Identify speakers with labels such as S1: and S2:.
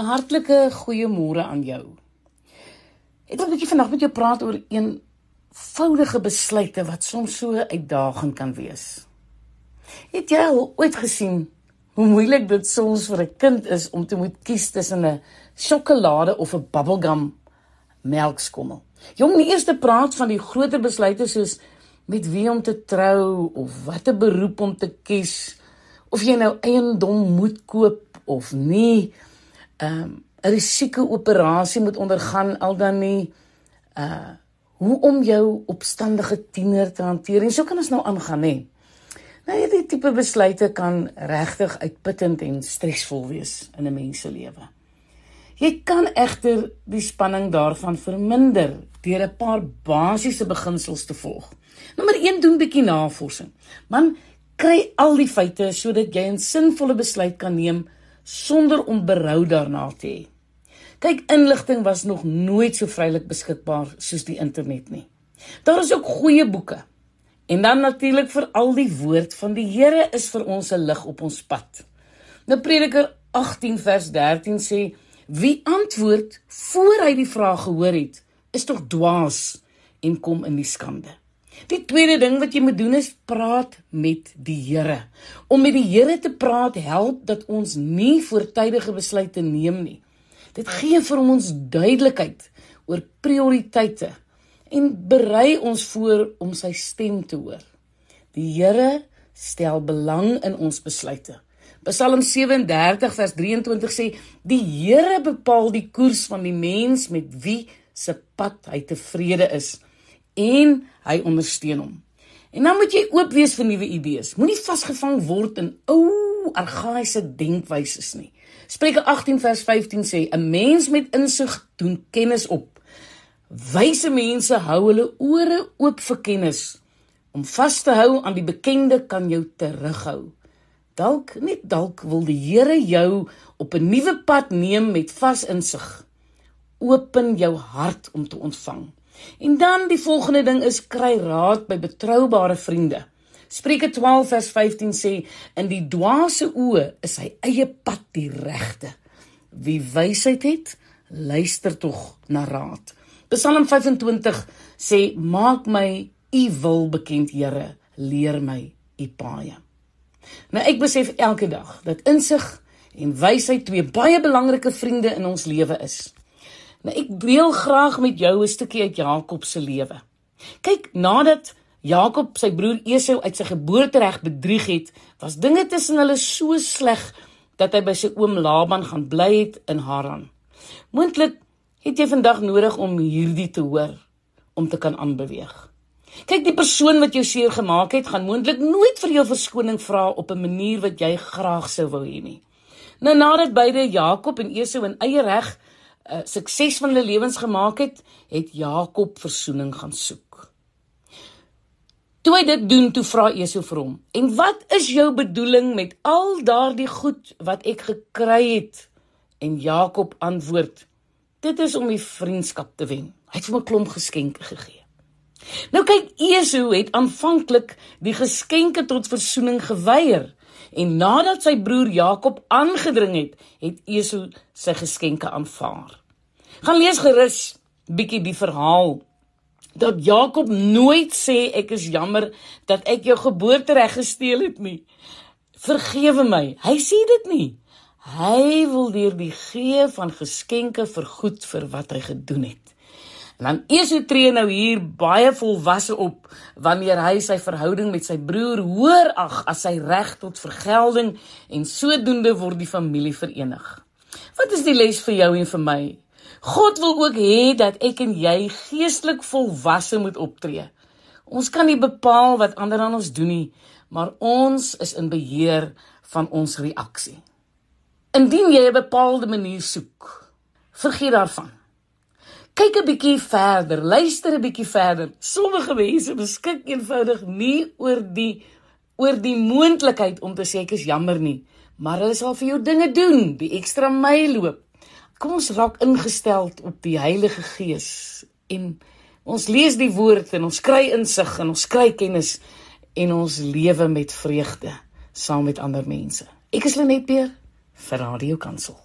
S1: 'n Hartlike goeiemôre aan jou. Ek wil 'n bietjie vandag met jou praat oor eenvoudige besluite wat soms so uitdagend kan wees. Het jy al ooit gesien hoe moeilik dit soms vir 'n kind is om te moet kies tussen 'n sjokolade of 'n bubblegum melkskommel? Jong, die eerste praat van die groter besluite soos met wie om te trou of watter beroep om te kies of jy nou eiendom moet koop of nie ehm um, 'n risiko operasie moet ondergaan al dan nie uh hoe om jou opstandige tiener te hanteer en so kan ons nou aangaan hè. Nou hierdie tipe besluite kan regtig uitputtend en stresvol wees in 'n mens se lewe. Jy kan egter die spanning daarvan verminder deur 'n paar basiese beginsels te volg. Nommer 1 doen bietjie navorsing. Man, kry al die feite sodat jy 'n sinvolle besluit kan neem sonder om berou daarna te hê. Kyk, inligting was nog nooit so vrylik beskikbaar soos die internet nie. Daar is ook goeie boeke. En dan natuurlik vir al die woord van die Here is vir ons 'n lig op ons pad. Nou Prediker 18 vers 13 sê: Wie antwoord voor hy die vraag gehoor het, is tog dwaas en kom in die skande. Die tweede ding wat jy moet doen is praat met die Here. Om met die Here te praat help dat ons nie voortydige besluite neem nie. Dit gee vir ons duidelikheid oor prioriteite en berei ons voor om sy stem te hoor. Die Here stel belang in ons besluite. Psalm 37 vers 23 sê die Here bepaal die koers van die mens met wie se pad hy tevrede is en hy ondersteun hom. En dan moet jy oop wees vir nuwe idees. Moenie vasgevang word in ou argaïese denkwyses nie. Spreuke 18 vers 15 sê: 'n Mens met insig doen kennis op. Wyse mense hou hulle ore oop vir kennis. Om vas te hou aan die bekende kan jou terughou. Dalk net dalk wil die Here jou op 'n nuwe pad neem met vas insig. Open jou hart om te ontvang. En dan die volgende ding is kry raad by betroubare vriende. Spreuke 12 vers 15 sê in die dwaase oë is sy eie pad die regte. Wie wysheid het, luister tog na raad. Psalm 25 sê maak my u wil bekend Here, leer my u paaie. Nou ek besef elke dag dat insig en wysheid twee baie belangrike vriende in ons lewe is. Nou ek deel graag met jou 'n stukkie uit Jakob se lewe. Kyk, nadat Jakob sy broer Esau uit sy geboortereg bedrieg het, was dinge tussen hulle so sleg dat hy by sy oom Laban gaan bly het in Haran. Moontlik het jy vandag nodig om hierdie te hoor om te kan aanbeweeg. Kyk, die persoon wat jou seer gemaak het, gaan moontlik nooit vir jou verskoning vra op 'n manier wat jy graag sou wou hê nie. Nou nadat beide Jakob en Esau in eie reg uh, sukses van hulle lewens gemaak het, het Jakob verzoening gaan soek. Toe hy dit doen, toe vra Esau vir hom: "En wat is jou bedoeling met al daardie goed wat ek gekry het?" En Jakob antwoord: "Dit is om die vriendskap te wen. Hy het vir my 'n klomp geskenke gegee." Nou kyk, Esau het aanvanklik die geskenke tot verzoening geweier. En nadat sy broer Jakob aangedring het, het Esau sy geskenke aanvaar. Gaan lees gerus bietjie die verhaal dat Jakob nooit sê ek is jammer dat ek jou geboortereg gesteel het nie. Vergewe my. Hy sê dit nie. Hy wil deur die gee van geskenke vergoed vir wat hy gedoen het. En dan Esau tree nou hier baie volwasse op wanneer hy sy verhouding met sy broer hoor ag as sy reg tot vergelding en sodoende word die familie verenig. Wat is die les vir jou en vir my? God wil ook hê dat ek en jy geestelik volwasse moet optree. Ons kan nie bepaal wat ander aan ons doen nie, maar ons is in beheer van ons reaksie. Indien jy 'n bepaalde manier soek, vergeet daarvan. Kyk 'n bietjie verder, luister 'n bietjie verder. Sommige mense beskik eenvoudig nie oor die oor die moontlikheid om te sê ek is jammer nie, maar hulle sal vir jou dinge doen, die ekstra myl loop. Kom ons raak ingestel op die Heilige Gees en ons lees die woord en ons kry insig en ons kry kennis en ons lewe met vreugde saam met ander mense. Ek is Lenet Peer vir Radio Kansel.